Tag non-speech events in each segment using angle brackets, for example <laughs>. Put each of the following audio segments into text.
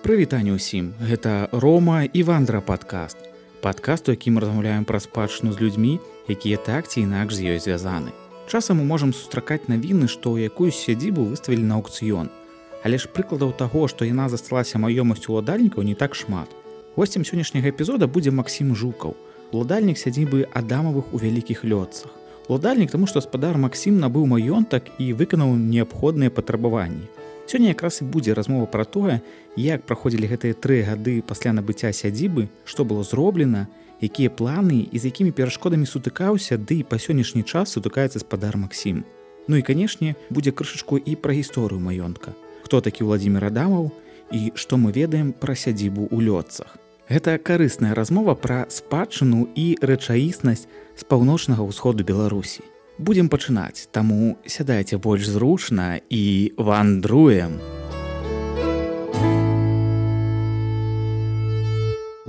Прывітанне ўсім. Гэта рома і вандра падкаст. Падкаст у якім размаўляем пра спадчыну з людзьмі якія так ці інакш з ёй звязаны. Часам мы можам сустракаць навіны што ў якую сядзібу выставілі на аукцыён але ж прыкладаў таго што яна засталася маёмасцю уладальнікаў не так шмат. Гостцем сённяшняга эпізода будзе Масім жукаў уладальнік сядзібы адамавых у вялікіх лётцах. Уладальнік таму што спадар Масім набыў маёнтак і выканаў неабходныя патрабаванні Сёння якраз і будзе размова пра тое, як праходзілі гэтыя тры гады пасля набыцця сядзібы, што было зроблена, якія планы і з якімі перашкодамі сутыкаўся, ды і па сённяшні час сутыкаецца спадар Масім. Ну і канешне, будзе крышачку і пра гісторыю маёнтка. Хто такі Владзімир Адамаў і што мы ведаем пра сядзібу ў лётцах. Гэта карысная размова пра спадчыну і рэчаіснасць з паўночнага ўсходу Беларусі будзем пачынаць. Таму сядайце больш зручна і вандруем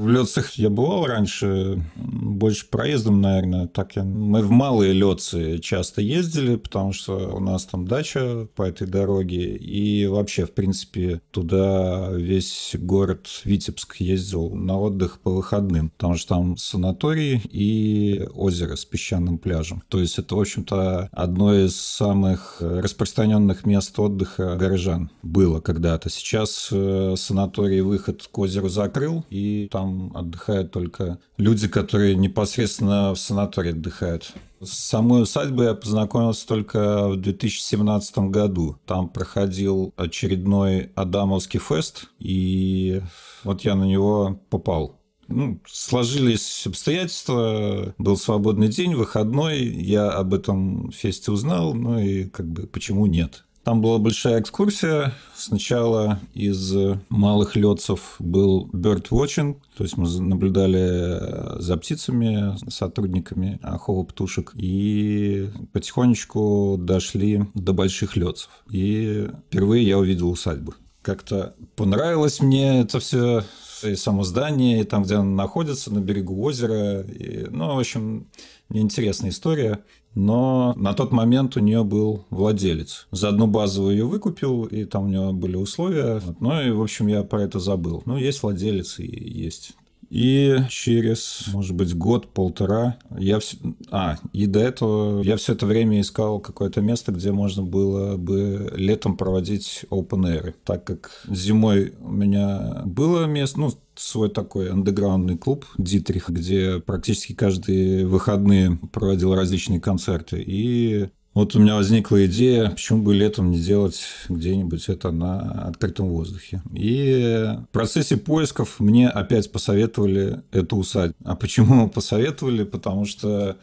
В Лёцах я бывал раньше, больше проездом, наверное. Так я... Мы в малые Лёцы часто ездили, потому что у нас там дача по этой дороге. И вообще, в принципе, туда весь город Витебск ездил на отдых по выходным, потому что там санаторий и озеро с песчаным пляжем. То есть это, в общем-то, одно из самых распространенных мест отдыха горожан было когда-то. Сейчас э, санаторий выход к озеру закрыл, и там отдыхают только люди, которые непосредственно в санатории отдыхают. С самой усадьбой я познакомился только в 2017 году. Там проходил очередной Адамовский фест, и вот я на него попал. Ну, сложились обстоятельства, был свободный день, выходной, я об этом фесте узнал, ну и как бы почему нет. Там была большая экскурсия. Сначала из малых летцев был bird watching, то есть мы наблюдали за птицами, сотрудниками охова птушек, и потихонечку дошли до больших летцев. И впервые я увидел усадьбу. Как-то понравилось мне это все и само здание, и там, где оно находится, на берегу озера. И, ну, в общем, неинтересная история но на тот момент у нее был владелец. За одну базовую ее выкупил, и там у него были условия. Ну и, в общем, я про это забыл. Ну, есть владелец и есть и через, может быть, год-полтора я все... А, и до этого я все это время искал какое-то место, где можно было бы летом проводить open air. Так как зимой у меня было место, ну, свой такой андеграундный клуб Дитрих, где практически каждые выходные проводил различные концерты. И вот у меня возникла идея, почему бы летом не делать где-нибудь это на открытом воздухе. И в процессе поисков мне опять посоветовали эту усадьбу. А почему <laughs> посоветовали? Потому что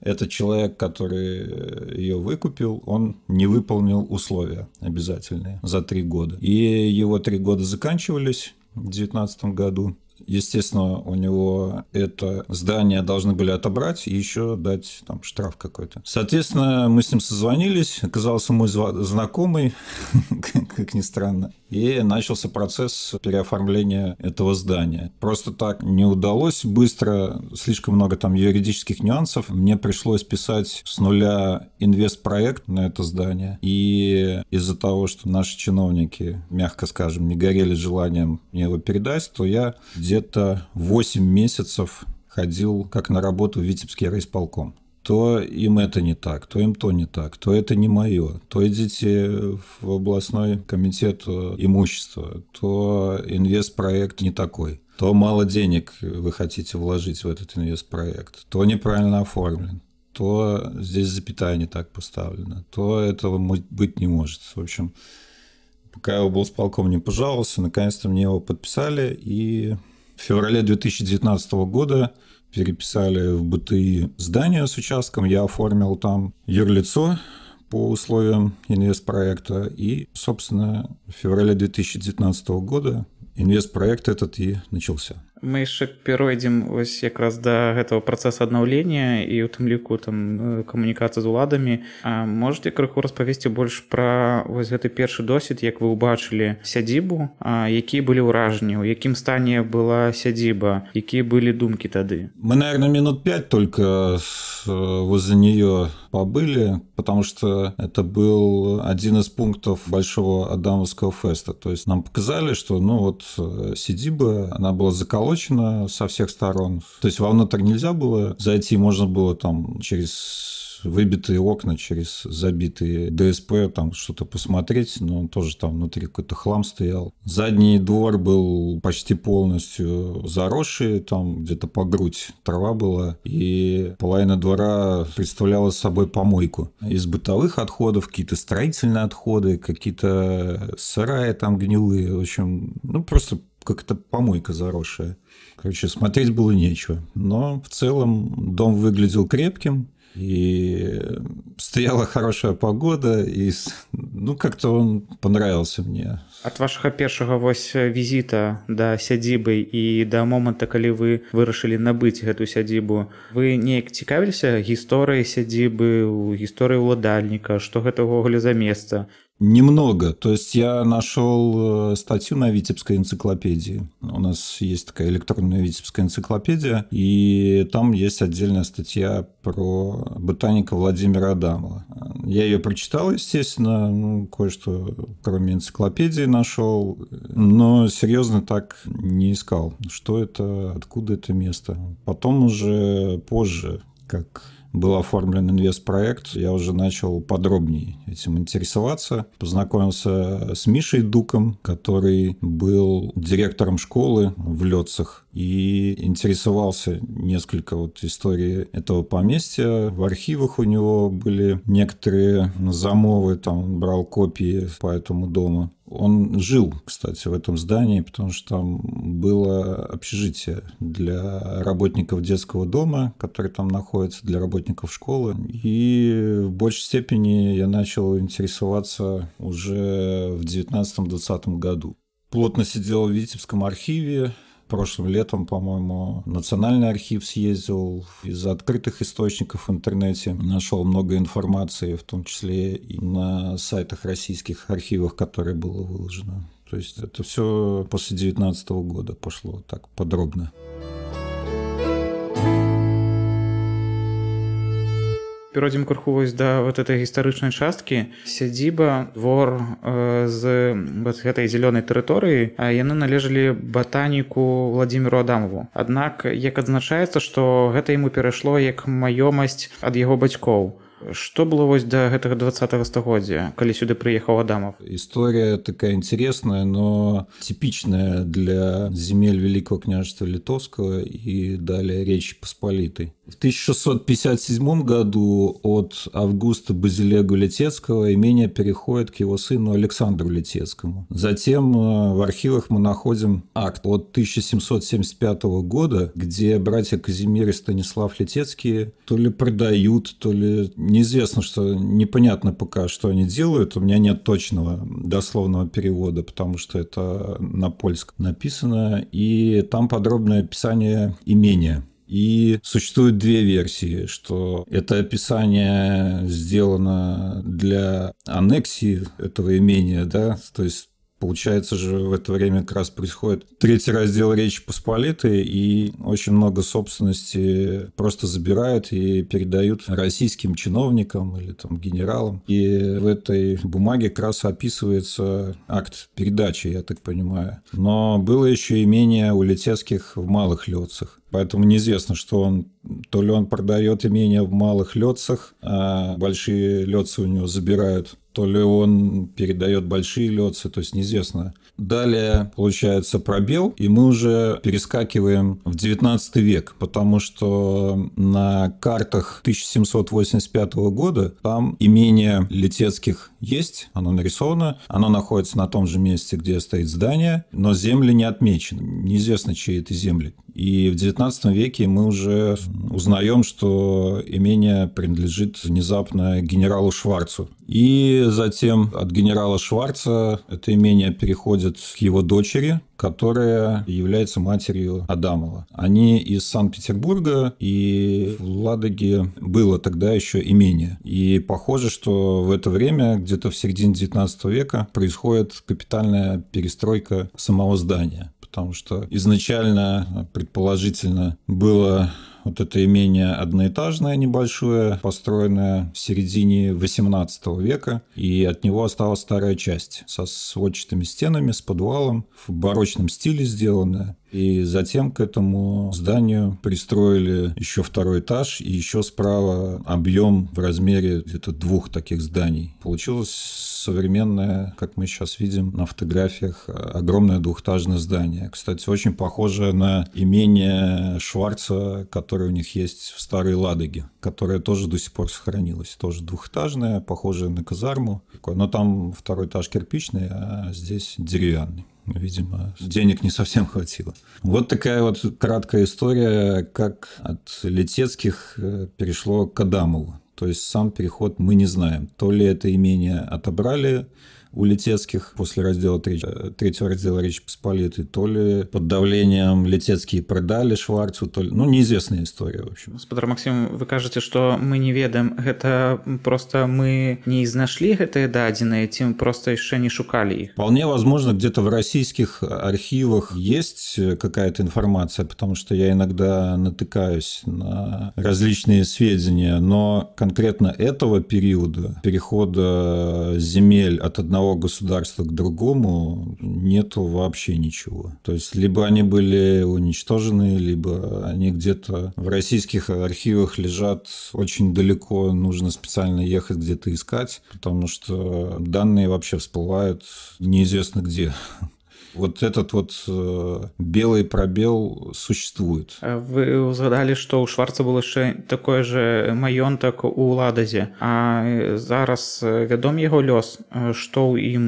этот человек, который ее выкупил, он не выполнил условия обязательные за три года. И его три года заканчивались в 2019 году. Естественно, у него это здание должны были отобрать и еще дать там штраф какой-то. Соответственно, мы с ним созвонились, оказался мой знакомый, <laughs> как ни странно, и начался процесс переоформления этого здания. Просто так не удалось быстро, слишком много там юридических нюансов. Мне пришлось писать с нуля инвестпроект на это здание. И из-за того, что наши чиновники, мягко скажем, не горели желанием мне его передать, то я где-то 8 месяцев ходил как на работу в Витебский райисполком то им это не так, то им то не так, то это не мое, то идите в областной комитет имущества, то инвестпроект не такой, то мало денег вы хотите вложить в этот инвестпроект, то неправильно оформлен, то здесь запятая не так поставлена, то этого быть не может. В общем, пока я был с полком не пожаловался, наконец-то мне его подписали, и в феврале 2019 года переписали в БТИ здание с участком, я оформил там юрлицо по условиям инвестпроекта. И, собственно, в феврале 2019 года инвестпроект этот и начался. Мы яшчэ перайдзем вось якраз да гэтага працэса аднаўлення і у тым ліку там камунікацыі з уладамі. А можете крыху распавесці больш пра вось гэты першы досвід як вы ўбачылі сядзібу А якія былі ўражанні у якім стане была сядзіба якія былі думкі тады? Мы наверное минут 5 только возле нее побыли потому что это был один из пунктов большого адамовского феста. То есть нам показали что ну вот сидиба она была заколочена заколочено со всех сторон. То есть вовнутрь нельзя было зайти, можно было там через выбитые окна через забитые ДСП, там что-то посмотреть, но тоже там внутри какой-то хлам стоял. Задний двор был почти полностью заросший, там где-то по грудь трава была, и половина двора представляла собой помойку. Из бытовых отходов какие-то строительные отходы, какие-то сараи там гнилые, в общем, ну просто как-то помойка заросшая. Короче, смотреть было нечего. Но в целом дом выглядел крепким, и стояла хорошая погода, и ну как-то он понравился мне. От вашага першага вось візіта да сядзібы і да моманта, калі вы вырашылі набыць гэту сядзібу, вы неяк цікавіліся гісторыяй сядзібы, у гісторыі ўладальніка, што гэта ўвогуле за месца, Немного. То есть я нашел э, статью на Витебской энциклопедии. У нас есть такая электронная Витебская энциклопедия, и там есть отдельная статья про ботаника Владимира Адамова. Я ее прочитал, естественно, ну, кое-что кроме энциклопедии нашел, но серьезно так не искал, что это, откуда это место. Потом уже позже, как был оформлен инвестпроект, я уже начал подробнее этим интересоваться. Познакомился с Мишей Дуком, который был директором школы в Лёцах и интересовался несколько вот истории этого поместья. В архивах у него были некоторые замовы, там брал копии по этому дому. Он жил, кстати, в этом здании, потому что там было общежитие для работников детского дома, который там находится, для работников школы. И в большей степени я начал интересоваться уже в 19-20 году. Плотно сидел в Витебском архиве, прошлым летом, по-моему, Национальный архив съездил. Из открытых источников в интернете нашел много информации, в том числе и на сайтах российских архивов, которые было выложено. То есть это все после 2019 года пошло так подробно. Перайдзем крыху вось да вот этой гістарычнай часткі сядзіба двор э, з вот гэтай зялёнай тэрыторыі а яны належалі батаніку владимиру адамову. Аднак як адзначаецца што гэта яму перайшло як маёмасць ад яго бацькоў Что было вось до гэтага двадцатого стагоддзя калі сюды прыехаў адамов история такая интересная но типичная для земель великого княжества литовского и далее речи посполитой в 1657 году от Августа Базилегу Летецкого имение переходит к его сыну Александру Летецкому. Затем э, в архивах мы находим акт от 1775 года, где братья Казимир и Станислав Летецкие то ли продают, то ли неизвестно, что непонятно пока, что они делают. У меня нет точного дословного перевода, потому что это на польском написано. И там подробное описание имения и существует две версии, что это описание сделано для аннексии этого имения, да, то есть Получается же, в это время как раз происходит третий раздел Речи Посполитой, и очень много собственности просто забирают и передают российским чиновникам или там генералам. И в этой бумаге как раз описывается акт передачи, я так понимаю. Но было еще имение у Летецких в Малых Лёцах. Поэтому неизвестно, что он то ли он продает имение в малых летцах, а большие летцы у него забирают, то ли он передает большие летцы, то есть неизвестно. Далее получается пробел, и мы уже перескакиваем в 19 век, потому что на картах 1785 года там имение Летецких есть, оно нарисовано, оно находится на том же месте, где стоит здание, но земли не отмечены, неизвестно, чьи это земли. И в XIX веке мы уже узнаем, что имение принадлежит внезапно генералу Шварцу. И затем от генерала Шварца это имение переходит к его дочери, которая является матерью Адамова. Они из Санкт-Петербурга, и в Ладоге было тогда еще имение. И похоже, что в это время, где-то в середине 19 века, происходит капитальная перестройка самого здания потому что изначально, предположительно, было вот это имение одноэтажное небольшое, построенное в середине 18 века, и от него осталась старая часть со сводчатыми стенами, с подвалом, в барочном стиле сделанная. И затем к этому зданию пристроили еще второй этаж и еще справа объем в размере где-то двух таких зданий. Получилось современное, как мы сейчас видим на фотографиях, огромное двухэтажное здание. Кстати, очень похоже на имение Шварца, которое у них есть в Старой Ладоге, которое тоже до сих пор сохранилось. Тоже двухэтажное, похожее на казарму. Но там второй этаж кирпичный, а здесь деревянный. Видимо, денег не совсем хватило. Вот такая вот краткая история, как от Летецких э, перешло к Адамову. То есть сам переход мы не знаем. То ли это имение отобрали у Литецких после раздела третьего, третьего раздела Речи Посполитой, то ли под давлением Литецкие продали Шварцу, то ли... Ну, неизвестная история, в общем. Спадар Максим, вы кажете, что мы не ведаем, это просто мы не изнашли гэтыя дадзеныя, ці просто еще не шукали их? Вполне возможно, где-то в российских архивах есть какая-то информация, потому что я иногда натыкаюсь на различные сведения, но конкретно этого периода, перехода земель от одного одного государства к другому нету вообще ничего. То есть либо они были уничтожены, либо они где-то в российских архивах лежат очень далеко, нужно специально ехать где-то искать, потому что данные вообще всплывают неизвестно где Вот этот вот э, белый пробел существует. Вы узгадалі, што ў шварца было яшчэ такое же маёнтак у ладазе А зараз вядом яго лёс што ў ім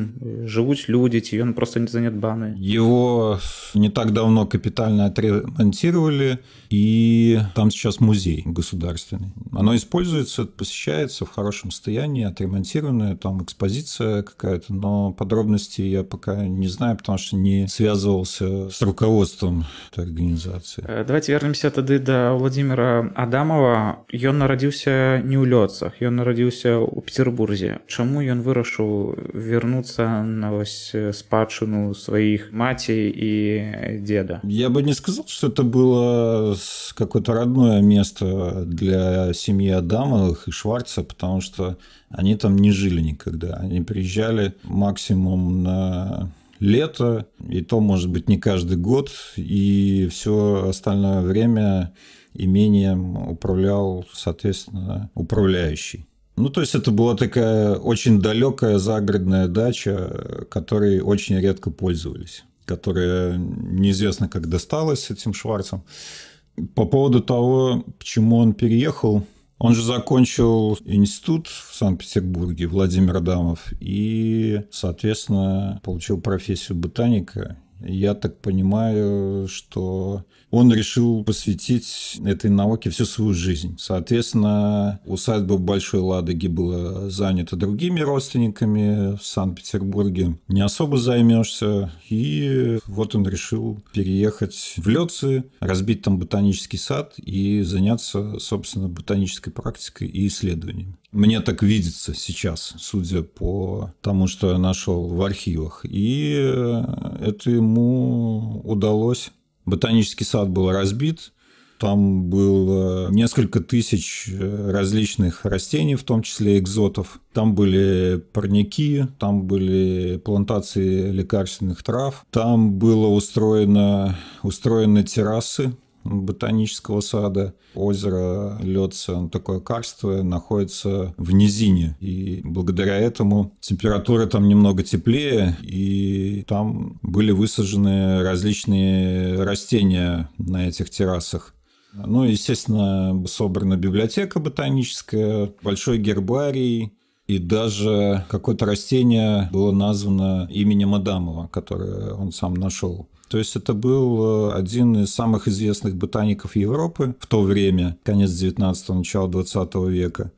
жывуць людзі ці ён просто не занятбаны его не так давно капитально отремонтировали и там сейчас музей государственный оно используется посещается в хорошем состоянии отремонтированное там экспозиция какая-то но подробности я пока не знаю потому что не связывался с руководством этой организации. Э, давайте вернемся тады до Владимира Адамова. Ён нарадзіўся не ў лёцах, ён нарадзіўся ў Петербурзе. Чаму ён вырашыў вернуться на вось спадчыну сваіх маці и деда? Я бы не сказал, что это было какое-то родное место для семьи Адамовых и Шварца, потому что они там не жили никогда. Они приезжали максимум на лето, и то, может быть, не каждый год, и все остальное время имением управлял, соответственно, управляющий. Ну, то есть это была такая очень далекая загородная дача, которой очень редко пользовались, которая неизвестно как досталась этим Шварцем. По поводу того, почему он переехал, он же закончил институт в Санкт-Петербурге, Владимир Адамов, и, соответственно, получил профессию ботаника. Я так понимаю, что он решил посвятить этой науке всю свою жизнь. Соответственно, усадьба Большой Ладоги была занята другими родственниками в Санкт-Петербурге. Не особо займешься. И вот он решил переехать в Лёцы, разбить там ботанический сад и заняться, собственно, ботанической практикой и исследованиями. Мне так видится сейчас, судя по тому, что я нашел в архивах. И это ему удалось Ботанический сад был разбит, там было несколько тысяч э, различных растений, в том числе экзотов. Там были парники, там были плантации лекарственных трав. Там было устроено, устроены террасы ботанического сада. Озеро Лёдца, такое карстовое, находится в низине. И благодаря этому температура там немного теплее, и там были высажены различные растения на этих террасах. Ну, естественно, собрана библиотека ботаническая, большой гербарий, и даже какое-то растение было названо именем Адамова, которое он сам нашел. То есть это был э, один из самых известных ботаников Европы в то время, конец 19-го, начало 20 века.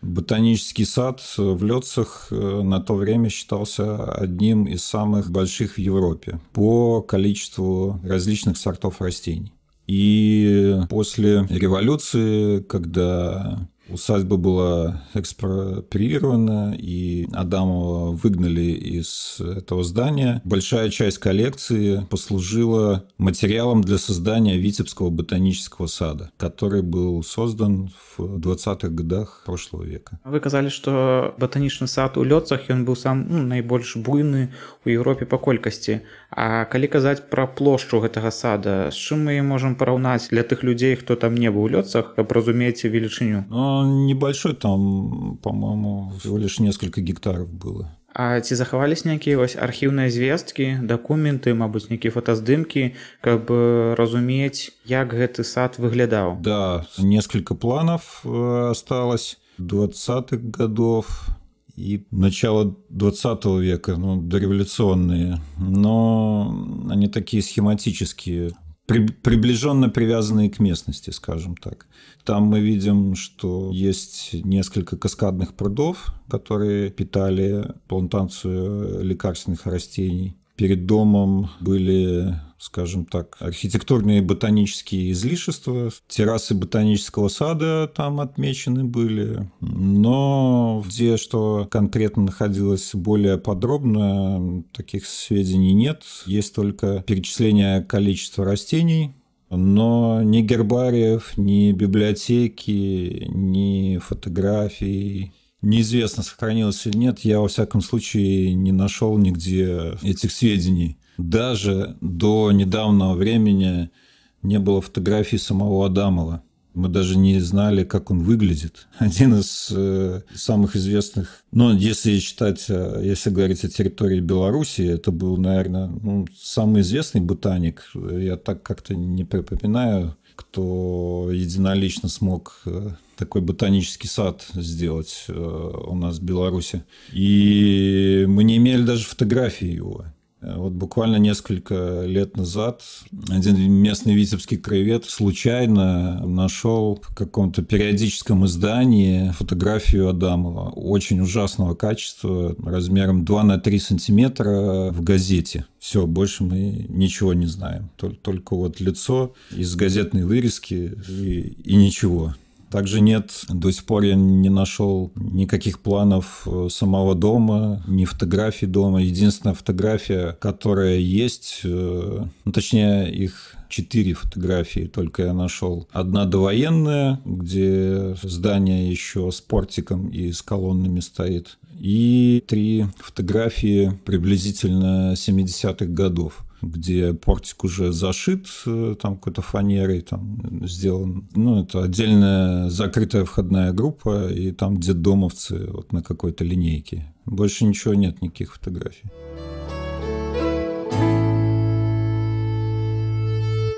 Ботанический сад в Лёцах э, на то время считался одним из самых больших в Европе по количеству различных сортов растений. И после революции, когда Усадьба была экспроприирована, и Адамова выгнали из этого здания. Большая часть коллекции послужила материалом для создания Витебского ботанического сада, который был создан в 20-х годах прошлого века. Вы сказали, что ботаничный сад у Лёцах, он был сам ну, наибольш буйны у Европе по колькасці. А калі казаць пра плошчу гэтага сада, з чым мы можам параўнаць для тых людзей, хто там не быў у Лёцах, каб разумець велічыню? Ну, небольшой там, по-моему, всего лишь несколько гектаров было. А ці захавались нейкія вось архіўныя звесткі, дакументы, мабыць, нейкія фотаздымкі, каб разумець, як гэты сад выглядаў. Да, несколько планов э, осталось 20-х годов и начало 20 века, ну, дореволюционные, но они такие схематические при, приближенно привязанные к местности, скажем так. Там мы видим, что есть несколько каскадных прудов, которые питали плантацию лекарственных растений. Перед домом были скажем так, архитектурные ботанические излишества. Террасы ботанического сада там отмечены были. Но где что конкретно находилось более подробно, таких сведений нет. Есть только перечисление количества растений, но ни гербариев, ни библиотеки, ни фотографий, Неизвестно, сохранилось или нет. Я, во всяком случае, не нашел нигде этих сведений. Даже до недавнего времени не было фотографий самого Адамова. Мы даже не знали, как он выглядит. <laughs> Один из э, самых известных, ну, если считать, э, если говорить о территории Беларуси, это был, наверное, ну, самый известный ботаник. Я так как-то не припоминаю, кто единолично смог э, такой ботанический сад сделать э, у нас в Беларуси. И мы не имели даже фотографии его. Вот буквально несколько лет назад один местный витебский краевед случайно нашел в каком-то периодическом издании фотографию Адамова очень ужасного качества, размером 2 на 3 сантиметра в газете. Все, больше мы ничего не знаем. Только вот лицо из газетной вырезки и, и ничего. Также нет, до сих пор я не нашел никаких планов э, самого дома, ни фотографий дома. Единственная фотография, которая есть, э, ну, точнее их четыре фотографии только я нашел. Одна довоенная, где здание еще с портиком и с колоннами стоит. И три фотографии приблизительно 70-х годов где портик уже зашит э, там какой-то фанерой, там сделан. Ну, это отдельная закрытая входная группа, и там детдомовцы вот на какой-то линейке. Больше ничего нет, никаких фотографий.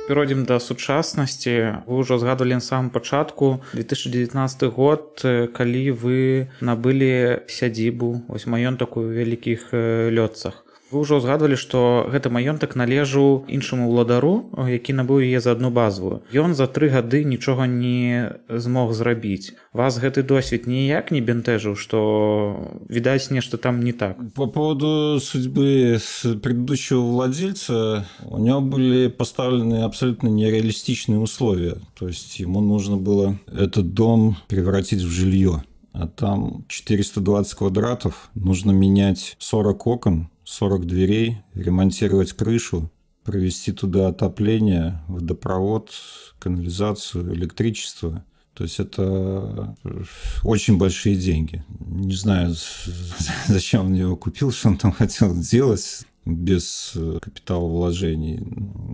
перайдзем да сучаснасці вы ўжо згадвалі на самом пачатку 2019 год калі вы набылі сядзібу вось маёнтак у вялікіх лётцах Вы ўжо ўзгадвалі, што гэты маёнтак належаў іншаму ўладару, які набыў яе за адну базву. Ён за тры гады нічога не змог зрабіць. Вас гэты досвед ніяк не бянтэжыў, што відаць нешта там не так. По поводу судьбы предыдущего владельца, у него были поставлены абсолютно нереалистичные условия. То есть ему нужно было этот дом превратить в жилье. А там 420 квадратов, нужно менять 40 окон, 40 дверей, ремонтировать крышу, провести туда отопление, водопровод, канализацию, электричество. То есть это очень большие деньги. Не знаю, <laughs> зачем он его купил, что он там хотел делать без э, капитала вложений.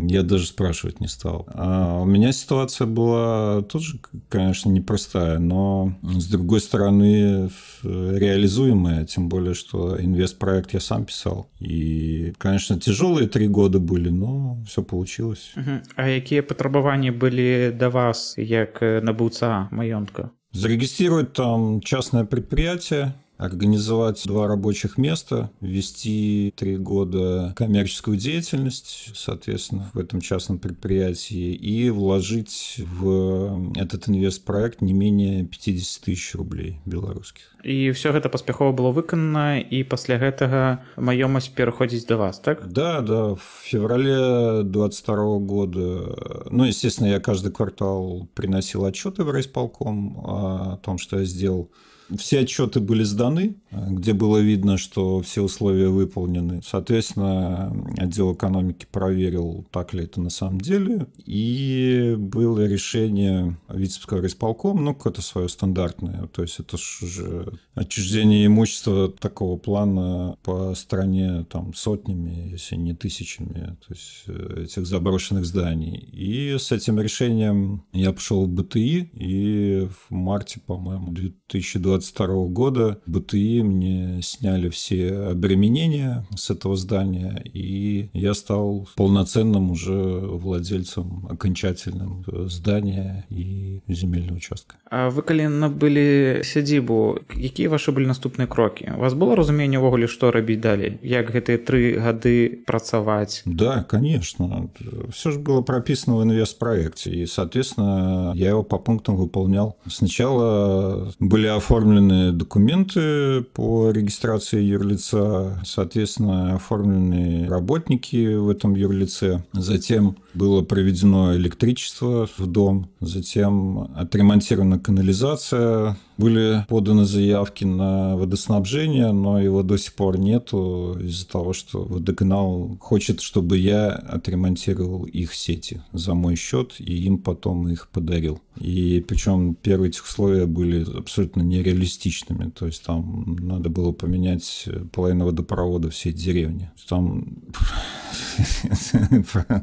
Я даже спрашивать не стал. А у меня ситуация была тоже, конечно, непростая, но с другой стороны реализуемая, тем более, что инвестпроект я сам писал. И, конечно, тяжелые три года были, но все получилось. А какие потребования были до вас, как набуца маёнтка? Зарегистрировать там частное предприятие, организовать два рабочих места, вести три года коммерческую деятельность, соответственно, в этом частном предприятии, и вложить в этот инвестпроект не менее 50 тысяч рублей белорусских. И все это паспяхова было выканана, и после этого маёмасць пераходзіць до вас, так? Да, да, в феврале 22 года, ну, естественно, я каждый квартал приносил отчеты в райисполком о том, что я сделал все отчеты были сданы, где было видно, что все условия выполнены. Соответственно, отдел экономики проверил, так ли это на самом деле. И было решение Витебского исполком, ну, какое-то свое стандартное. То есть это уже отчуждение имущества такого плана по стране там сотнями, если не тысячами, то есть э, этих заброшенных зданий. И с этим решением я пошел в БТИ, и в марте, по-моему, 2020 2022 года БТИ мне сняли все обременения с этого здания, и я стал полноценным уже владельцем окончательным здания и земельного участка. А вы калі набылі сядзібу якія ваши былі наступныя крокі у вас было разуменне увогуле што рабіць далей як гэтыя тры гады працаваць да конечно все же было прописано в инвестпроекте и соответственно я его по пунктам выполнял сначала были оформлены оформлены документы по регистрации юрлица, соответственно, оформлены работники в этом юрлице. Затем было проведено электричество в дом, затем отремонтирована канализация, были поданы заявки на водоснабжение, но его до сих пор нету из-за того, что водоканал хочет, чтобы я отремонтировал их сети за мой счет и им потом их подарил. И причем первые этих условия были абсолютно нереалистичными. То есть там надо было поменять половину водопровода всей деревни. Там <laughs>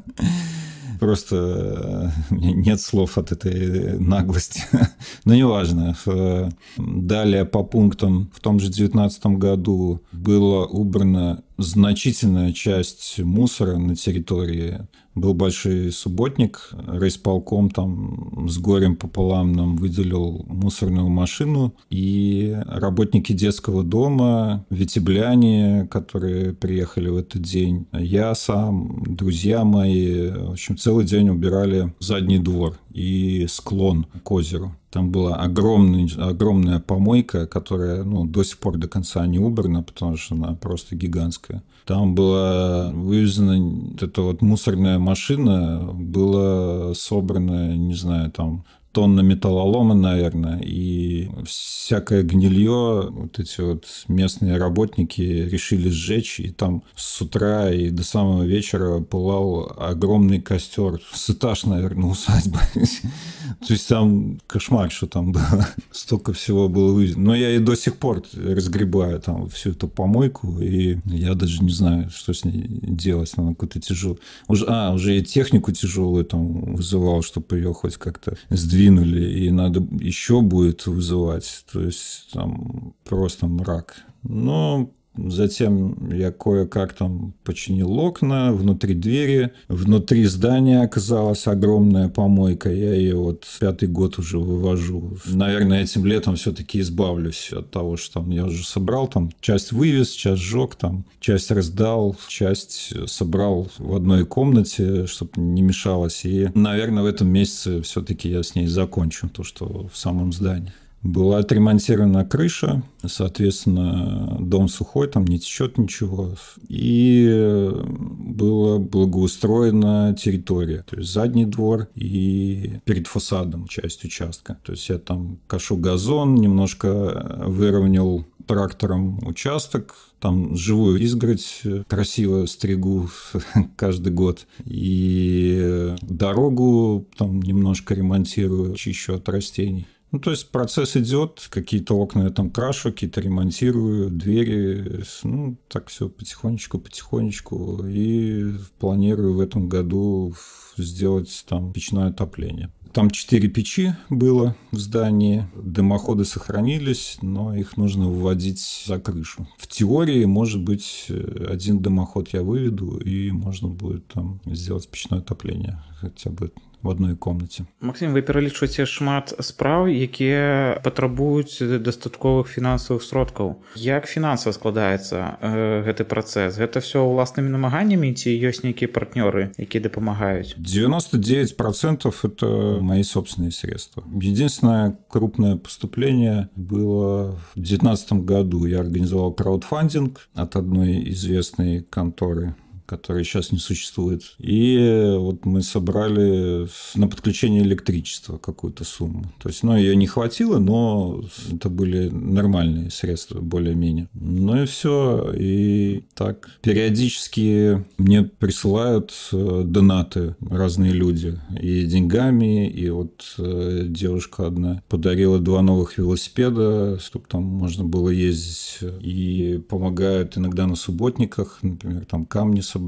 просто э, нет слов от этой наглости. <laughs> Но неважно. Э, далее по пунктам в том же 2019 году было убрано значительная часть мусора на территории. Был большой субботник, райсполком там с горем пополам нам выделил мусорную машину, и работники детского дома, ветебляне, которые приехали в этот день, я сам, друзья мои, в общем, целый день убирали задний двор и склон к озеру. Там была огромная, огромная помойка, которая ну, до сих пор до конца не убрана, потому что она просто гигантская. Там была вывезена эта вот мусорная машина, было собрано, не знаю, там тонна металлолома, наверное, и всякое гнилье вот эти вот местные работники решили сжечь, и там с утра и до самого вечера пылал огромный костер с этаж, наверное, усадьбы. <laughs> То есть там кошмар, что там было. <laughs> Столько всего было вывезено. Но я и до сих пор разгребаю там всю эту помойку, и я даже не знаю, что с ней делать. Она какую-то тяжелую. Уже, а, уже и технику тяжелую там вызывал, чтобы ее хоть как-то сдвинуть сдвинули, и надо еще будет вызывать. То есть там просто мрак. Но Затем я кое-как там починил окна, внутри двери, внутри здания оказалась огромная помойка. Я ее вот пятый год уже вывожу. Наверное, этим летом все-таки избавлюсь от того, что там я уже собрал там часть вывез, часть сжег, там часть раздал, часть собрал в одной комнате, чтобы не мешалось. И, наверное, в этом месяце все-таки я с ней закончу то, что в самом здании. Была отремонтирована крыша, соответственно, дом сухой, там не течет ничего. И была благоустроена территория, то есть задний двор и перед фасадом часть участка. То есть я там кашу газон, немножко выровнял трактором участок, там живую изгородь красиво стригу <laughs> каждый год. И дорогу там немножко ремонтирую, чищу от растений. Ну, то есть процесс идет, какие-то окна я там крашу, какие-то ремонтирую, двери, ну, так все потихонечку, потихонечку. И планирую в этом году сделать там печное отопление. Там четыре печи было в здании, дымоходы сохранились, но их нужно выводить за крышу. В теории, может быть, один дымоход я выведу, и можно будет там сделать печное отопление хотя бы в одной комнаце Максим вы пералічваеце шмат спраў якія патрабуюць дастатковых фінансавых сродкаў як фінансава складаецца э, гэты працэс? Гэта все ўласнымі намаганнямі ці ёсць нейкія партнёры якія дапамагаюць 99 процентов это мои собственные средства. Единственное крупное поступление было в девятнадцатом году. Я организовал краудфандинг от одной известной конторы который сейчас не существует. И вот мы собрали на подключение электричества какую-то сумму. То есть, ну, ее не хватило, но это были нормальные средства, более-менее. Ну и все. И так периодически мне присылают э, донаты разные люди. И деньгами, и вот э, девушка одна подарила два новых велосипеда, чтобы там можно было ездить. И помогают иногда на субботниках, например, там камни собрать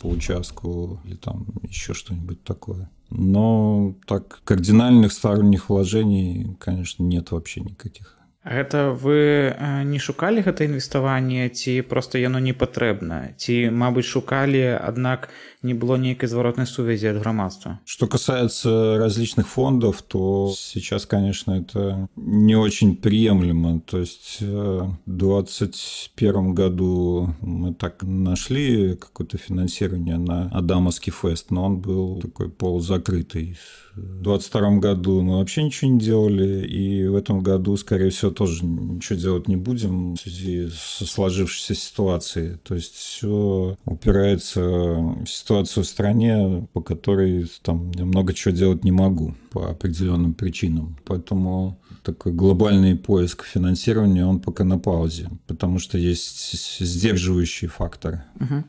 по участку или там еще что-нибудь такое. Но так кардинальных сторонних вложений, конечно, нет вообще никаких. Гэта вы не шукалі гэта інвеставанне ці проста яно не патрэбна ці мабыць шукалі аднак не было нейкай зваротнай сувязі от грамадства что касается различных фондов то сейчас конечно это не очень приемлемо. То есть э, в двадцать первом году мы так нашли какое-то финансирование на адамовский фест но он был такой полузакрытый. В 22 году мы вообще ничего не делали, и в этом году, скорее всего, тоже ничего делать не будем в связи со сложившейся ситуацией. То есть все упирается в ситуацию в стране, по которой там я много чего делать не могу по определенным причинам. Поэтому такой глобальный поиск финансирования, он пока на паузе, потому что есть сдерживающие факторы.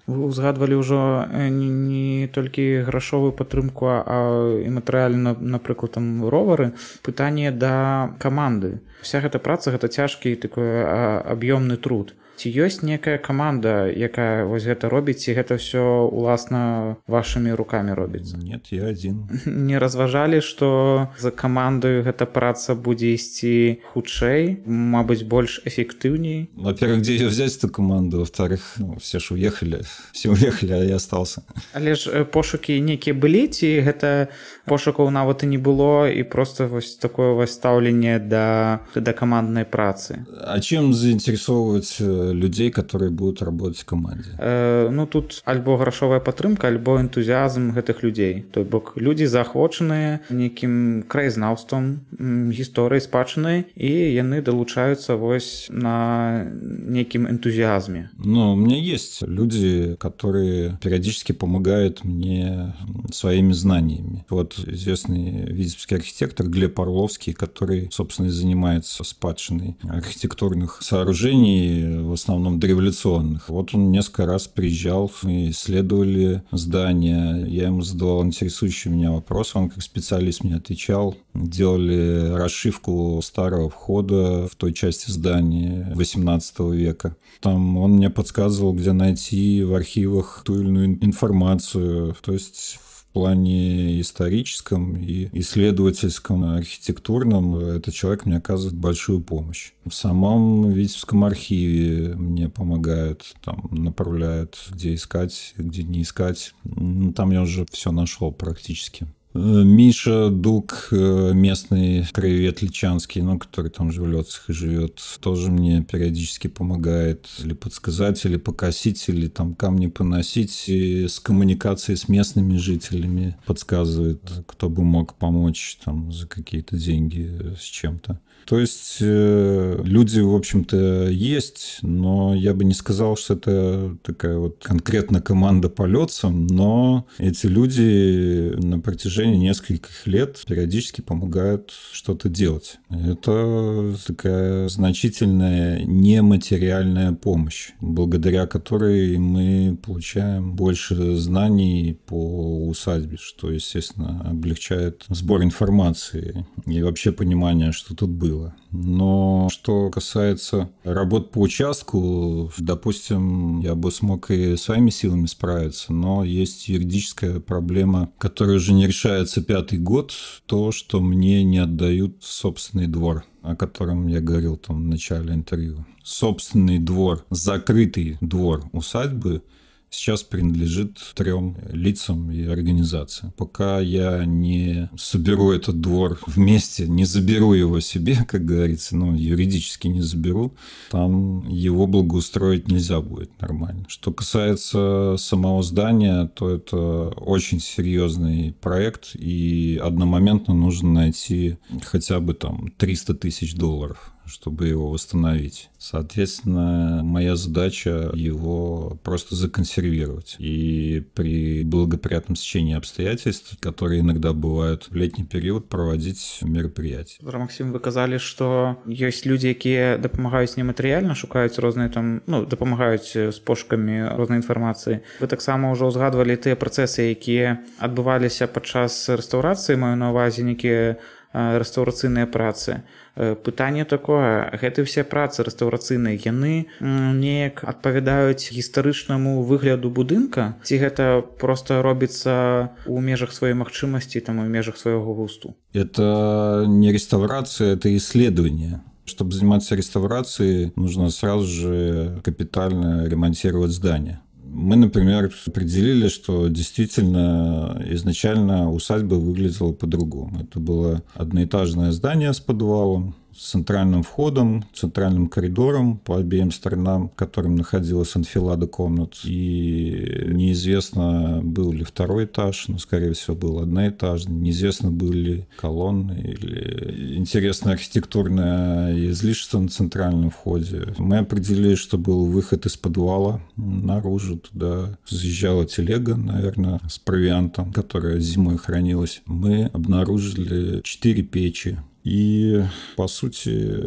Вы узгадывали уже не, не только грошовую падтрымку, а и матэрыяльна, например, там ровары. Пытание до команды. Вся эта праца это тяжкий такой объемный труд ці ёсць некая каманда якая вось гэта робіць і гэта все уласна вашими руками робіцца? Нет я один <laughs> не разважалі что за камандаю гэта праца будзе ісці хутчэй Мабыць больш эфектыўней? Во-первых ее взять эту команду во-вторых ну, все ж уехали <laughs> все уехали а я остался. Але ж э, пошукі нейкія былі ці гэта пошукаў нават і не было і просто вось такое вось стаўленне да да каманднай працы? А чем заинтересоўваць э, людзей которые будут работать в камандзе э, ну тут альбо грашовая падтрымка альбо энтузіазм гэтых людзей той бок людзі заахвочаныя нейкім краязнаўствам гісторыі спадчыны і яны далучаюцца вось на нейкім энтузіазме. Но у меня есть люди которые периодически помогают мне своими знаниями. Вот известный витебский архитектор глеб орловский который собственно занимается спадщиной архитектурных сооружений в основном дореволюционных. Вот он несколько раз приезжал, мы исследовали здание, я ему задавал интересующий меня вопрос, он как специалист мне отвечал. Делали расшивку старого входа в той части здания 18 века. Там он мне подсказывал, где найти в архивах ту или иную информацию. То есть плане историческом и исследовательском, архитектурном этот человек мне оказывает большую помощь. В самом Витебском архиве мне помогают, там направляют, где искать, где не искать. Ну, там я уже все нашел практически. Миша Дук, э, местный краевед Личанский, ну, который там же в Лёцах и живет, тоже мне периодически помогает или подсказать, или покосить, или там камни поносить. И с коммуникацией с местными жителями подсказывает, кто бы мог помочь там за какие-то деньги с чем-то. То есть э, люди, в общем-то, есть, но я бы не сказал, что это такая вот конкретно команда по Лёцам, но эти люди на протяжении нескольких лет периодически помогают что-то делать. Это такая значительная нематериальная помощь, благодаря которой мы получаем больше знаний по усадьбе, что, естественно, облегчает сбор информации и вообще понимание, что тут было. Но что касается работ по участку, допустим, я бы смог и своими силами справиться, но есть юридическая проблема, которая уже не решается пятый год, то, что мне не отдают собственный двор о котором я говорил там в начале интервью. Собственный двор, закрытый двор усадьбы сейчас принадлежит трем лицам и организациям. Пока я не соберу этот двор вместе, не заберу его себе, <laughs> как говорится, ну, юридически не заберу, там его благоустроить нельзя будет нормально. Что касается самого здания, то это очень серьезный проект, и одномоментно нужно найти хотя бы там 300 тысяч долларов чтобы его восстановить. Соответственно, моя задача его просто законсервировать. И при благоприятном стечении обстоятельств, которые иногда бывают в летний период, проводить мероприятия. Максим, вы казали, что есть люди, якія дапамагаюць нематэрыяльна шукаюць розныя там ну дапамагаюць з пошукамі рознай інфармацыі вы таксама ўжо ўзгадвалі тыя працэсы якія адбываліся падчас рэстаўрацыі маю на ўвазе нейкія рэстаўрацыйныя працы. Пытанне такое гэты все працы рэстаўрацыйныя яны неяк адпавядаюць гістарычнаму выгляду будынка? Ці гэта просто робіцца у межах сваёй магчымасці там у межах свайго густу? Это не реставрация это исследование. Чтобы заниматься реставрацией нужно сразу же капитально ремонтировать здание мы, например, определили, что действительно изначально усадьба выглядела по-другому. Это было одноэтажное здание с подвалом, центральным входом, центральным коридором по обеим сторонам, в котором находилась анфилада комнат. И неизвестно, был ли второй этаж, но, скорее всего, был одноэтажный. Неизвестно, были ли колонны или интересное архитектурное излишество на центральном входе. Мы определили, что был выход из подвала наружу. Туда заезжала телега, наверное, с провиантом, которая зимой хранилась. Мы обнаружили четыре печи и, по сути,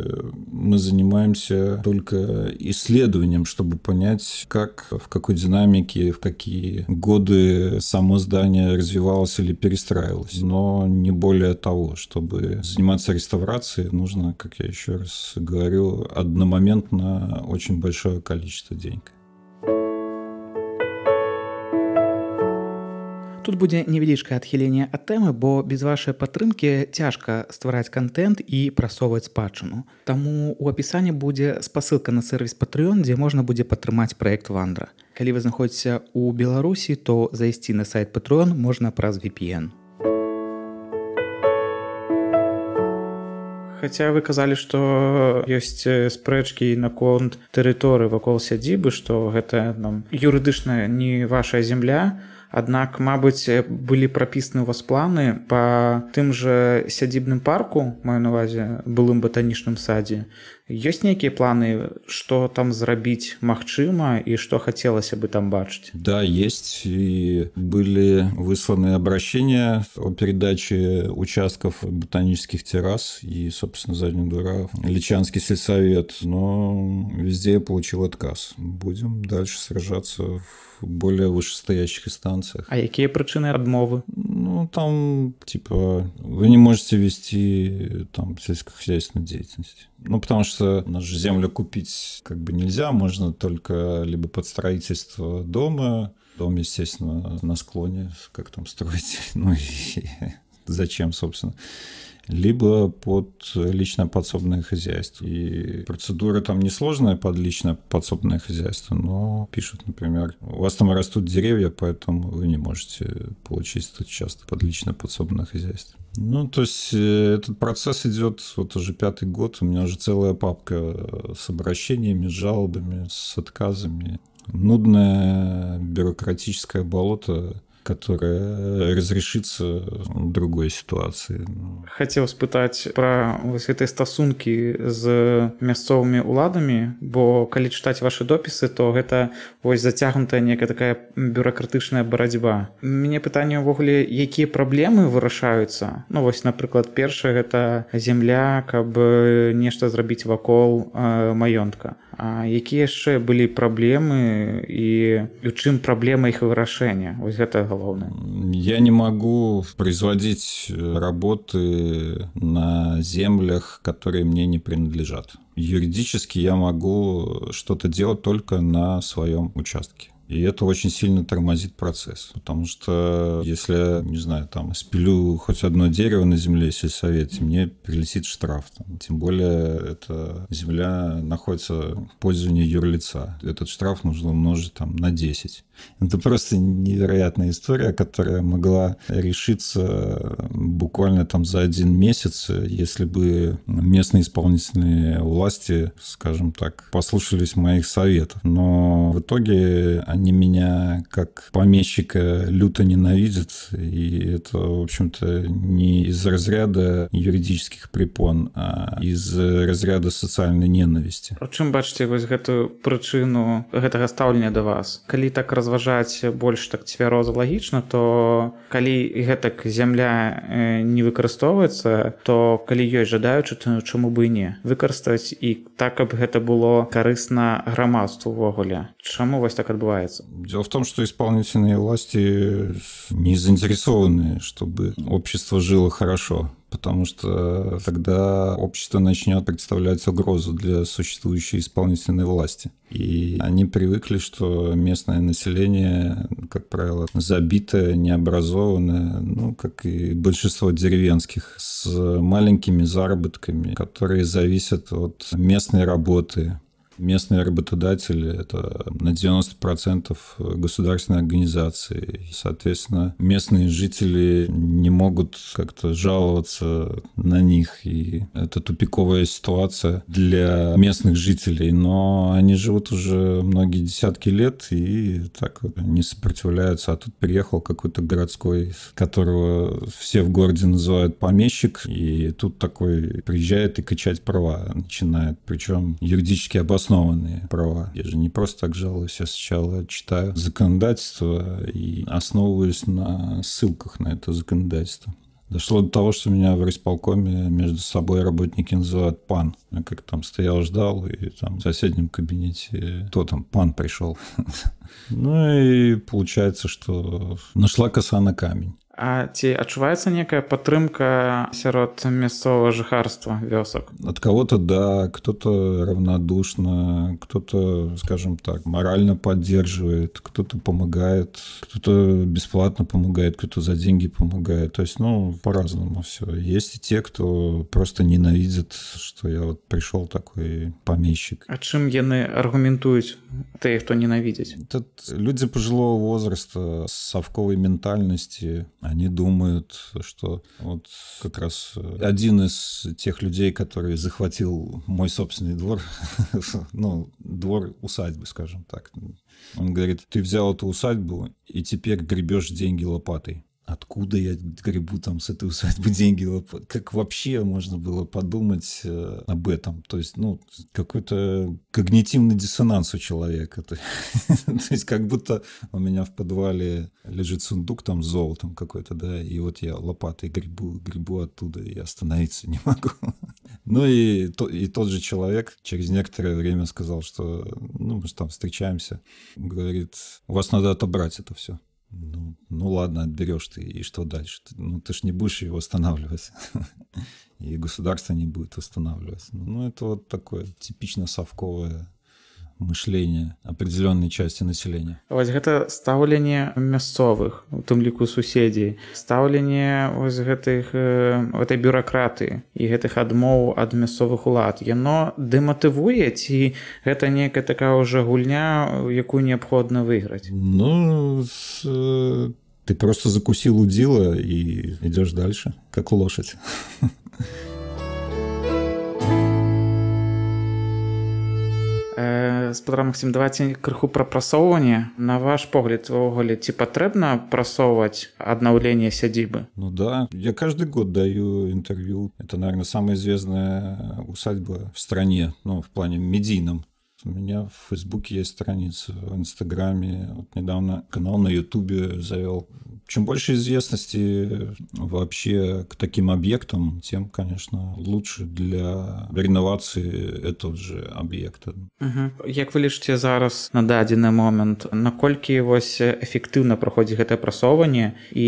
мы занимаемся только исследованием, чтобы понять, как, в какой динамике, в какие годы само здание развивалось или перестраивалось. Но не более того, чтобы заниматься реставрацией, нужно, как я еще раз говорю, одномоментно очень большое количество денег. Тут будзе невялічкае адхіленне ад тэмы, бо без вашай падтрымкі цяжка ствараць контент і прасоўваць спадчыну. Таму у апісанні будзе спасылка на сервіс Патрыён, дзе можна будзе падтрымаць праект вандра. Калі вы знаходзіце ў Беларусі, то зайсці на сайт Патрыён можна праз VPN. Хаця вы казалі, што ёсць спрэчкі наконт тэрыторыі вакол сядзібы, што гэта нам юрыдычная не ваша земля, Аднак, мабыць, былі прапісаны ў вас планы па тым жа сядзібным парку, маю навазе былым батанічным садзе, ёсць нейкія планы что там зрабіць магчыма і что хацелася бы там бачыць да есть и были высланы обращения о передаче участков ботанических террас и собственно заднего двора личанский сельсовет но везде я получил отказ будем дальше сражаться в более вышестоящих инстанциях а какие причины адмовы ну там типа вы не можете вести там сельскохозяйственную деятельность ну, потому что нашу землю купить как бы нельзя, можно только либо под строительство дома, дом, естественно, на склоне, как там строить, <laughs> ну и <laughs> зачем, собственно, либо под личное подсобное хозяйство. И процедура там несложная под личное подсобное хозяйство, но пишут, например, у вас там растут деревья, поэтому вы не можете получить этот участок под личное подсобное хозяйство. Ну, то есть э, этот процесс идет вот уже пятый год. У меня уже целая папка с обращениями, с жалобами, с отказами. Нудное бюрократическое болото которая разрешится другой ситуации. Хацеў спытаць пра вось гэтыя стасункі з мясцовымі ўладамі, бо калі чытаць вашы допісы, то гэта вось зацягнутая некая такая бюракратычная барацьба. Мне пытанне ўвогуле, якія праблемы вырашаюцца. Ну вось напрыклад, першае гэта земля, каб нешта зрабіць вакол э, маёнтка. А якія яшчэ былі праблемы і у чым праблема іх вырашэння вось гэта галоўнае я не могу производить работы на землях которые мне не принадлежат. Юридически я могу что-то делать только на своем участке и это очень сильно тормозит процесс. Потому что если, не знаю, там, спилю хоть одно дерево на земле сельсовете, мне прилетит штраф. Там. Тем более, эта земля находится в пользовании юрлица. Этот штраф нужно умножить там, на 10. Это просто невероятная история, которая могла решиться буквально там за один месяц, если бы местные исполнительные власти, скажем так, послушались моих советов. Но в итоге они меня как помещика люто ненавидят, и это, в общем-то, не из разряда юридических препон, а из разряда социальной ненависти. А чым бачыце вось гэтую прычыну гэтага стаўлення да вас? Калі так разважаць больш так цвяроза лагічна то калі гэтак зямля не выкарыстоўваецца то калі ёсць жадаючы то чаму бы і не выкарыстаць і так каб гэта было карысна грамадству увогуле чаму вось так адбываецца дело в том что исполнительные власти не заинтересованы чтобы общество жило хорошо потому что тогда общество начнет представлять угрозу для существующей исполнительной власти. И они привыкли, что местное население, как правило, забитое, необразованное, ну, как и большинство деревенских, с маленькими заработками, которые зависят от местной работы, Местные работодатели – это на 90% государственные организации. Соответственно, местные жители не могут как-то жаловаться на них. И это тупиковая ситуация для местных жителей. Но они живут уже многие десятки лет и так не сопротивляются. А тут приехал какой-то городской, которого все в городе называют помещик. И тут такой приезжает и качать права начинает. Причем юридически обоснованно обоснованные права. Я же не просто так жалуюсь, я сначала читаю законодательство и основываюсь на ссылках на это законодательство. Дошло до того, что меня в райисполкоме между собой работники называют пан. Я как там стоял, ждал, и там в соседнем кабинете кто там, пан пришел. <laughs> Ну и получается, что нашла коса на камень. А ці адчуваецца некая падтрымка сярод мясцовага жыхарства вёсак? От кого-то да кто-то равнодушно кто-то скажем так морально поддерживает кто-то помогает кто-то бесплатно помогает кто-то за деньги помогает. То есть ну по-разному все есть и те кто просто ненавидит что я вот пришел такой помещик. А чым яны аргументуюць ты хто ненавидеть тут люди пожилого возраста совковой ментальности они думают, что вот как раз один из тех людей, который захватил мой собственный двор, <laughs> ну, двор усадьбы, скажем так, он говорит, ты взял эту усадьбу и теперь гребешь деньги лопатой откуда я гребу там с этой усадьбы деньги, как вообще можно было подумать э, об этом. То есть, ну, какой-то когнитивный диссонанс у человека. <laughs> То есть, как будто у меня в подвале лежит сундук там с золотом какой-то, да, и вот я лопатой гребу, гребу оттуда, и остановиться не могу. <laughs> Ну и, и тот же человек через некоторое время сказал, что, ну, мы же там встречаемся, говорит, у вас надо отобрать это все. Ну, ну ладно, отберешь ты, и что дальше? Ну ты ж не будешь ее восстанавливать. <laughs> И государство не будет восстанавливать. Ну, это вот такое типично совковое мышление определенной части населения. Вось гэта стаўленне мясцовых у тым ліку суседзей стаўленне вось гэтых этой бюракраты і гэтых адмоў ад мясцовых улад. Яно дэматывуе ці гэта некая такая ўжо гульня якую неабходна выйграць? Ну с ты просто закусил удила и идешь дальше как лошадь <laughs> спадар Максім давайте крыху пра прасоўванне на ваш погляд увогуле ці патрэбна прасоўваць аднаўленне сядзібы Ну да я каждый год даю интервью это наверное самая известная усадьба в стране ну в плане медийном у меня в Фейсбуке есть страница, в Инстаграме. Вот недавно канал на Ютубе завел. Чем больше известности вообще к таким объектам, тем, конечно, лучше для реновации этого же объекта. Угу. Як вы лічыце зараз на дадзены момант, наколькі вось эфектыўна праходзіць гэтае прасоўванне і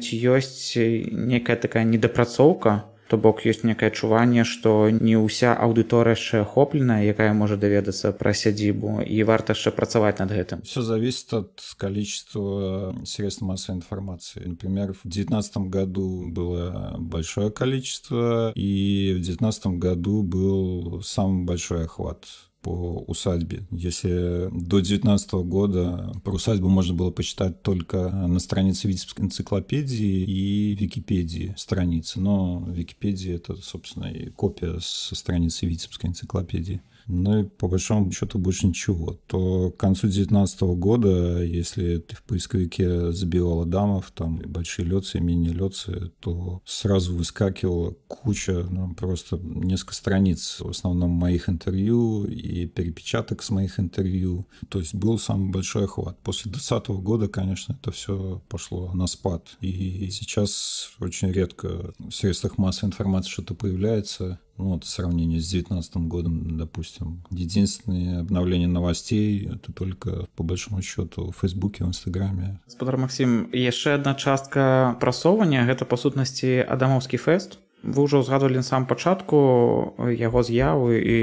ці ёсць некая такая недапрацоўка то бок ёсць некае адчуванне што не ўся аўдыторыя яшчэ ахопленая якая можа даведацца пра сядзібу і варта яшчэ працаваць над гэтым все зависит от количества средств массовой информации например в девятнадцатом году было большое количество и в девятнадцатом году был самый большой охват по усадьбе. Если до 19 года про усадьбу можно было почитать только на странице Витебской энциклопедии и Википедии страницы, но Википедия это, собственно, и копия со страницы Витебской энциклопедии ну и по большому счету больше ничего, то к концу 2019 года, если ты в поисковике забивал Адамов, там большие лёцы, мини-лёцы, то сразу выскакивала куча, ну, просто несколько страниц, в основном моих интервью и перепечаток с моих интервью. То есть был самый большой охват. После 2020 года, конечно, это все пошло на спад. И сейчас очень редко в средствах массовой информации что-то появляется, ну, вот в сравнении с 2019 годом, допустим. Единственное обновление новостей — это только, по большому счету, в Фейсбуке, в Инстаграме. Спадар Максім, яшчэ адна частка прасоўвання — гэта, по сутнасці, Адамаўскі фэст — вы ўжо ўзгадвалі на сам пачатку яго з'явы і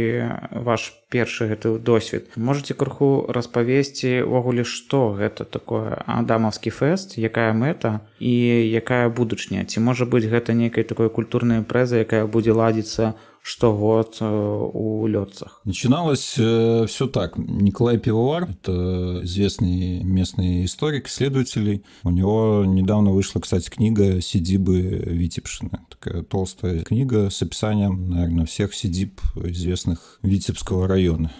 ваш першы гэты досвед можете крыху распавесці увогуле што гэта такое адамаўскі фэст якая мэта і якая будучня ці можа быць гэта нейкай такой культурнай прэзы якая будзе ладзіцца что год э, у летцах. Начиналось э, все так. Николай Пивовар, это известный местный историк, исследователь. У него недавно вышла, кстати, книга «Сидибы Витебшины». Такая толстая книга с описанием, наверное, всех сидиб известных Витебского района.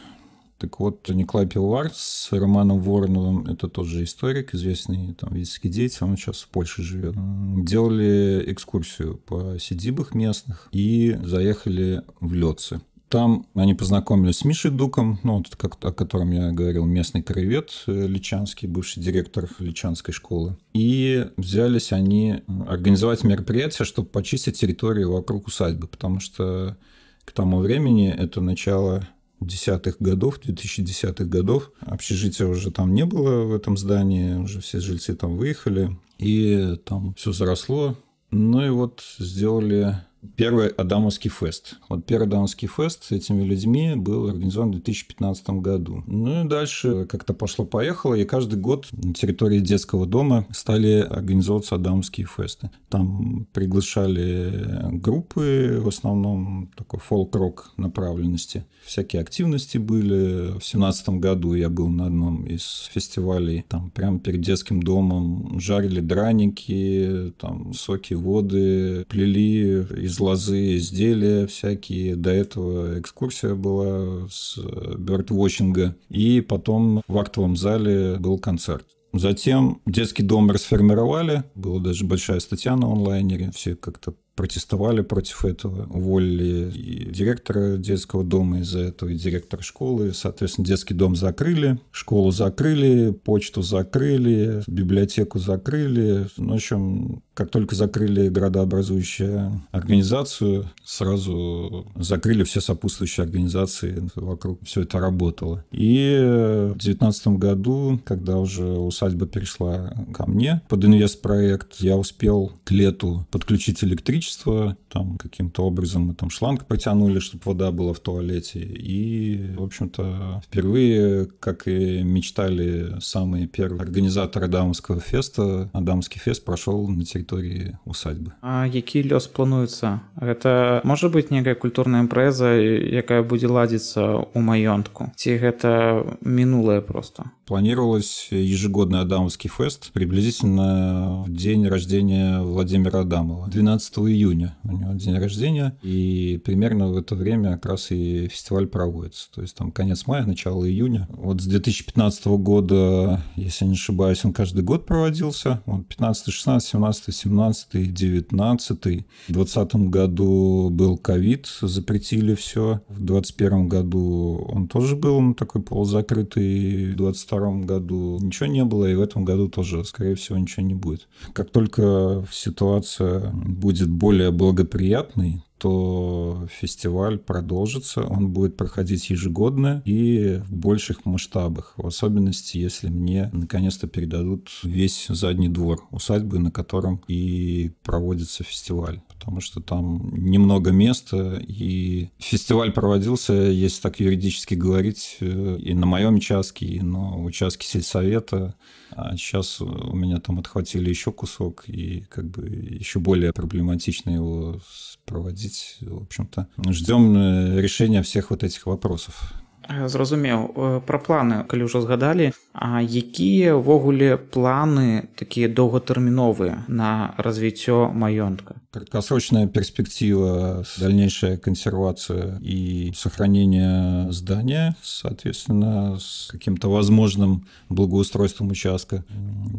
Так вот, Николай Пивовар с Романом Вороновым, это тот же историк, известный там витебский деятель, он сейчас в Польше живет, делали экскурсию по сидибах местных и заехали в Лёцы. Там они познакомились с Мишей Дуком, ну, вот, как, о котором я говорил, местный краевед э, Личанский, бывший директор Личанской школы. И взялись они организовать мероприятие, чтобы почистить территорию вокруг усадьбы, потому что к тому времени, это начало десятых годов, 2010-х годов. Общежития уже там не было в этом здании, уже все жильцы там выехали, и там все заросло. Ну и вот сделали Первый Адамовский фест. Вот первый Адамовский фест с этими людьми был организован в 2015 году. Ну и дальше как-то пошло-поехало, и каждый год на территории детского дома стали организовываться Адамовские фесты. Там приглашали группы, в основном такой фолк-рок направленности. Всякие активности были. В 2017 году я был на одном из фестивалей. Там прямо перед детским домом жарили драники, там соки, воды, плели из лозы изделия всякие. До этого экскурсия была с бёрдвотчинга. И потом в актовом зале был концерт. Затем детский дом расформировали, была даже большая статья на онлайнере, все как-то протестовали против этого, уволили и директора детского дома из-за этого, и директора школы. Соответственно, детский дом закрыли, школу закрыли, почту закрыли, библиотеку закрыли. Ну, в общем, как только закрыли градообразующую организацию, сразу закрыли все сопутствующие организации, вокруг все это работало. И в 2019 году, когда уже усадьба перешла ко мне под инвестпроект, я успел к лету подключить электричество, электричество, там каким-то образом мы там шланг протянули, чтобы вода была в туалете. И, в общем-то, впервые, как и мечтали самые первые организаторы Адамского феста, Адамский фест прошел на территории усадьбы. А які лёс плануецца? Гэта можа быць некая культурная імпрэза, якая будзе ладзіцца ў маёнтку? Ці гэта мінулае просто? Планировалось ежегодный Адамовский фест приблизительно в день рождения Владимира Адамова. 12 июня у него день рождения, и примерно в это время как раз и фестиваль проводится. То есть там конец мая, начало июня. Вот с 2015 года, если не ошибаюсь, он каждый год проводился. Вот 15, 16, 17, 17, 19. В 2020 году был ковид, запретили все. В 2021 году он тоже был ну, такой полузакрытый. В 2022 году ничего не было, и в этом году тоже, скорее всего, ничего не будет. Как только ситуация будет более благоприятной, то фестиваль продолжится, он будет проходить ежегодно и в больших масштабах, в особенности, если мне наконец-то передадут весь задний двор усадьбы, на котором и проводится фестиваль потому что там немного места, и фестиваль проводился, если так юридически говорить, э, и на моем участке, и на участке сельсовета. А сейчас у меня там отхватили еще кусок, и как бы еще более проблематично его проводить. В общем-то, ждем э, решения всех вот этих вопросов. зразумеў. Пра планы калі ўжо згадалі А якія ўвогуле планы такія доўгатэрміновыя на развіццё маёнтка краткосрочная перспектива дальнейшая консервация и сохранение здания соответственно с каким-то возможным благоустройством участка.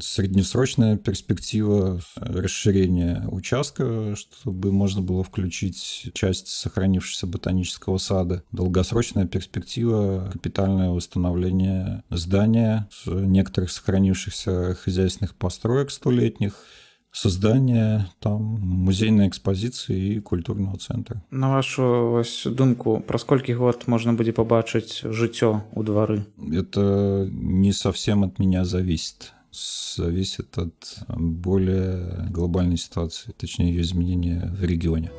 Среднесрочная перспектива расширения участка чтобы можно было включить часть сохранившегося ботанического сада. Долгосрочная перспектива капитальное восстановление здания некоторых сохранившихся хозяйственных построек столетних, создание там музейной экспозиции и культурного центра. На вашу вось, думку, про сколько год можно будет побачить жыццё у дворы? Это не совсем от меня зависит зависит от более глобальной ситуации, точнее ее изменения в регионе.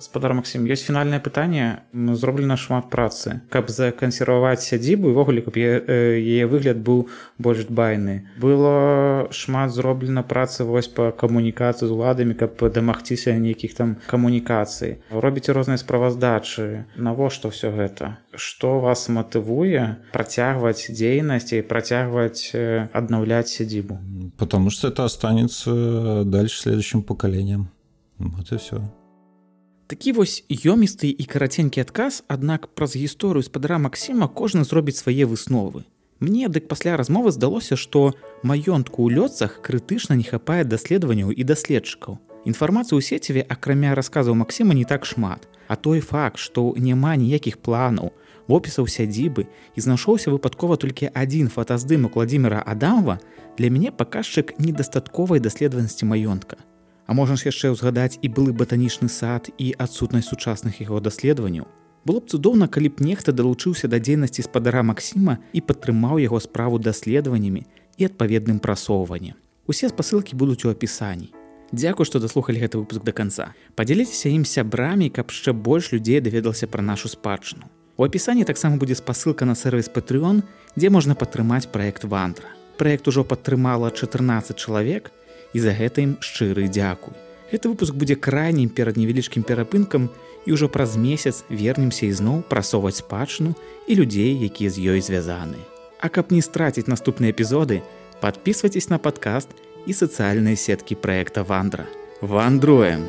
Спадар Масім ёсць фінальнае пытанне зроблена шмат працы. Каб закансерваваць сядзібу івогуле каб яе выгляд быў больш дбайны было шмат зроблена працы вось па камунікацыі з уладамі каб дамагціся нейкіх там камунікацый. Робіце розныя справаздачы. Навошта ўсё гэта? Што вас матывуе працягваць дзейнасці працягваць аднаўляць сядзібу? Потому что это останется дальше следующим поколением. Вот и все Такі вось ёмісты і караценькі адказ, аднак праз гісторыю спадара Масіма кожны зробіць свае высновы. Мне дык пасля размовы здалося, што маёнтку ў лёцах крытычна не хапае даследаванняў і даследчыкаў. Інфармацыю ў сеціве акрамя расказаў Масіма не так шмат, а той факт, што няма ніякіх планаў, опісаў сядзібы і знайшоўся выпадкова толькі адзін фотаздымак владимира Адамова для мяне паказчык недастатковай даследаванасці маёнтка. А можна ж яшчэ ўзгадаць і былы батанічны сад і адсутнасць сучасных яго даследаванняў. Было б цудоўна, калі б нехта далучыўся да дзейнасці спадара Масіма і падтрымаў яго справу даследаваннямі і адпаведным прасоўваннем. Усе спасылкі будуць у апісанні. Дзякуй, што даслухалі гэты выпуск да канца. Падзяліцеся ім сябрамі, каб яшчэ больш людзей даведалася пра нашу спадчыну. У апісанні таксама будзе спасылка на сервіс Патрыон, дзе можна падтрымаць праект вантра. Праект ужо падтрымала 14 чалавек, і за гэта ім шчыры дзякуй. Гэты выпуск будзе крайнім перад невялічкім перапынкам і ўжо праз месяц вернемся ізноў прасоўваць спадчыну і людзей, якія з ёй звязаны. А каб не страціць наступныя эпізоды, подписывайтесь на падкаст і сацыяльныя сеткі праекта вандра. Вандруем!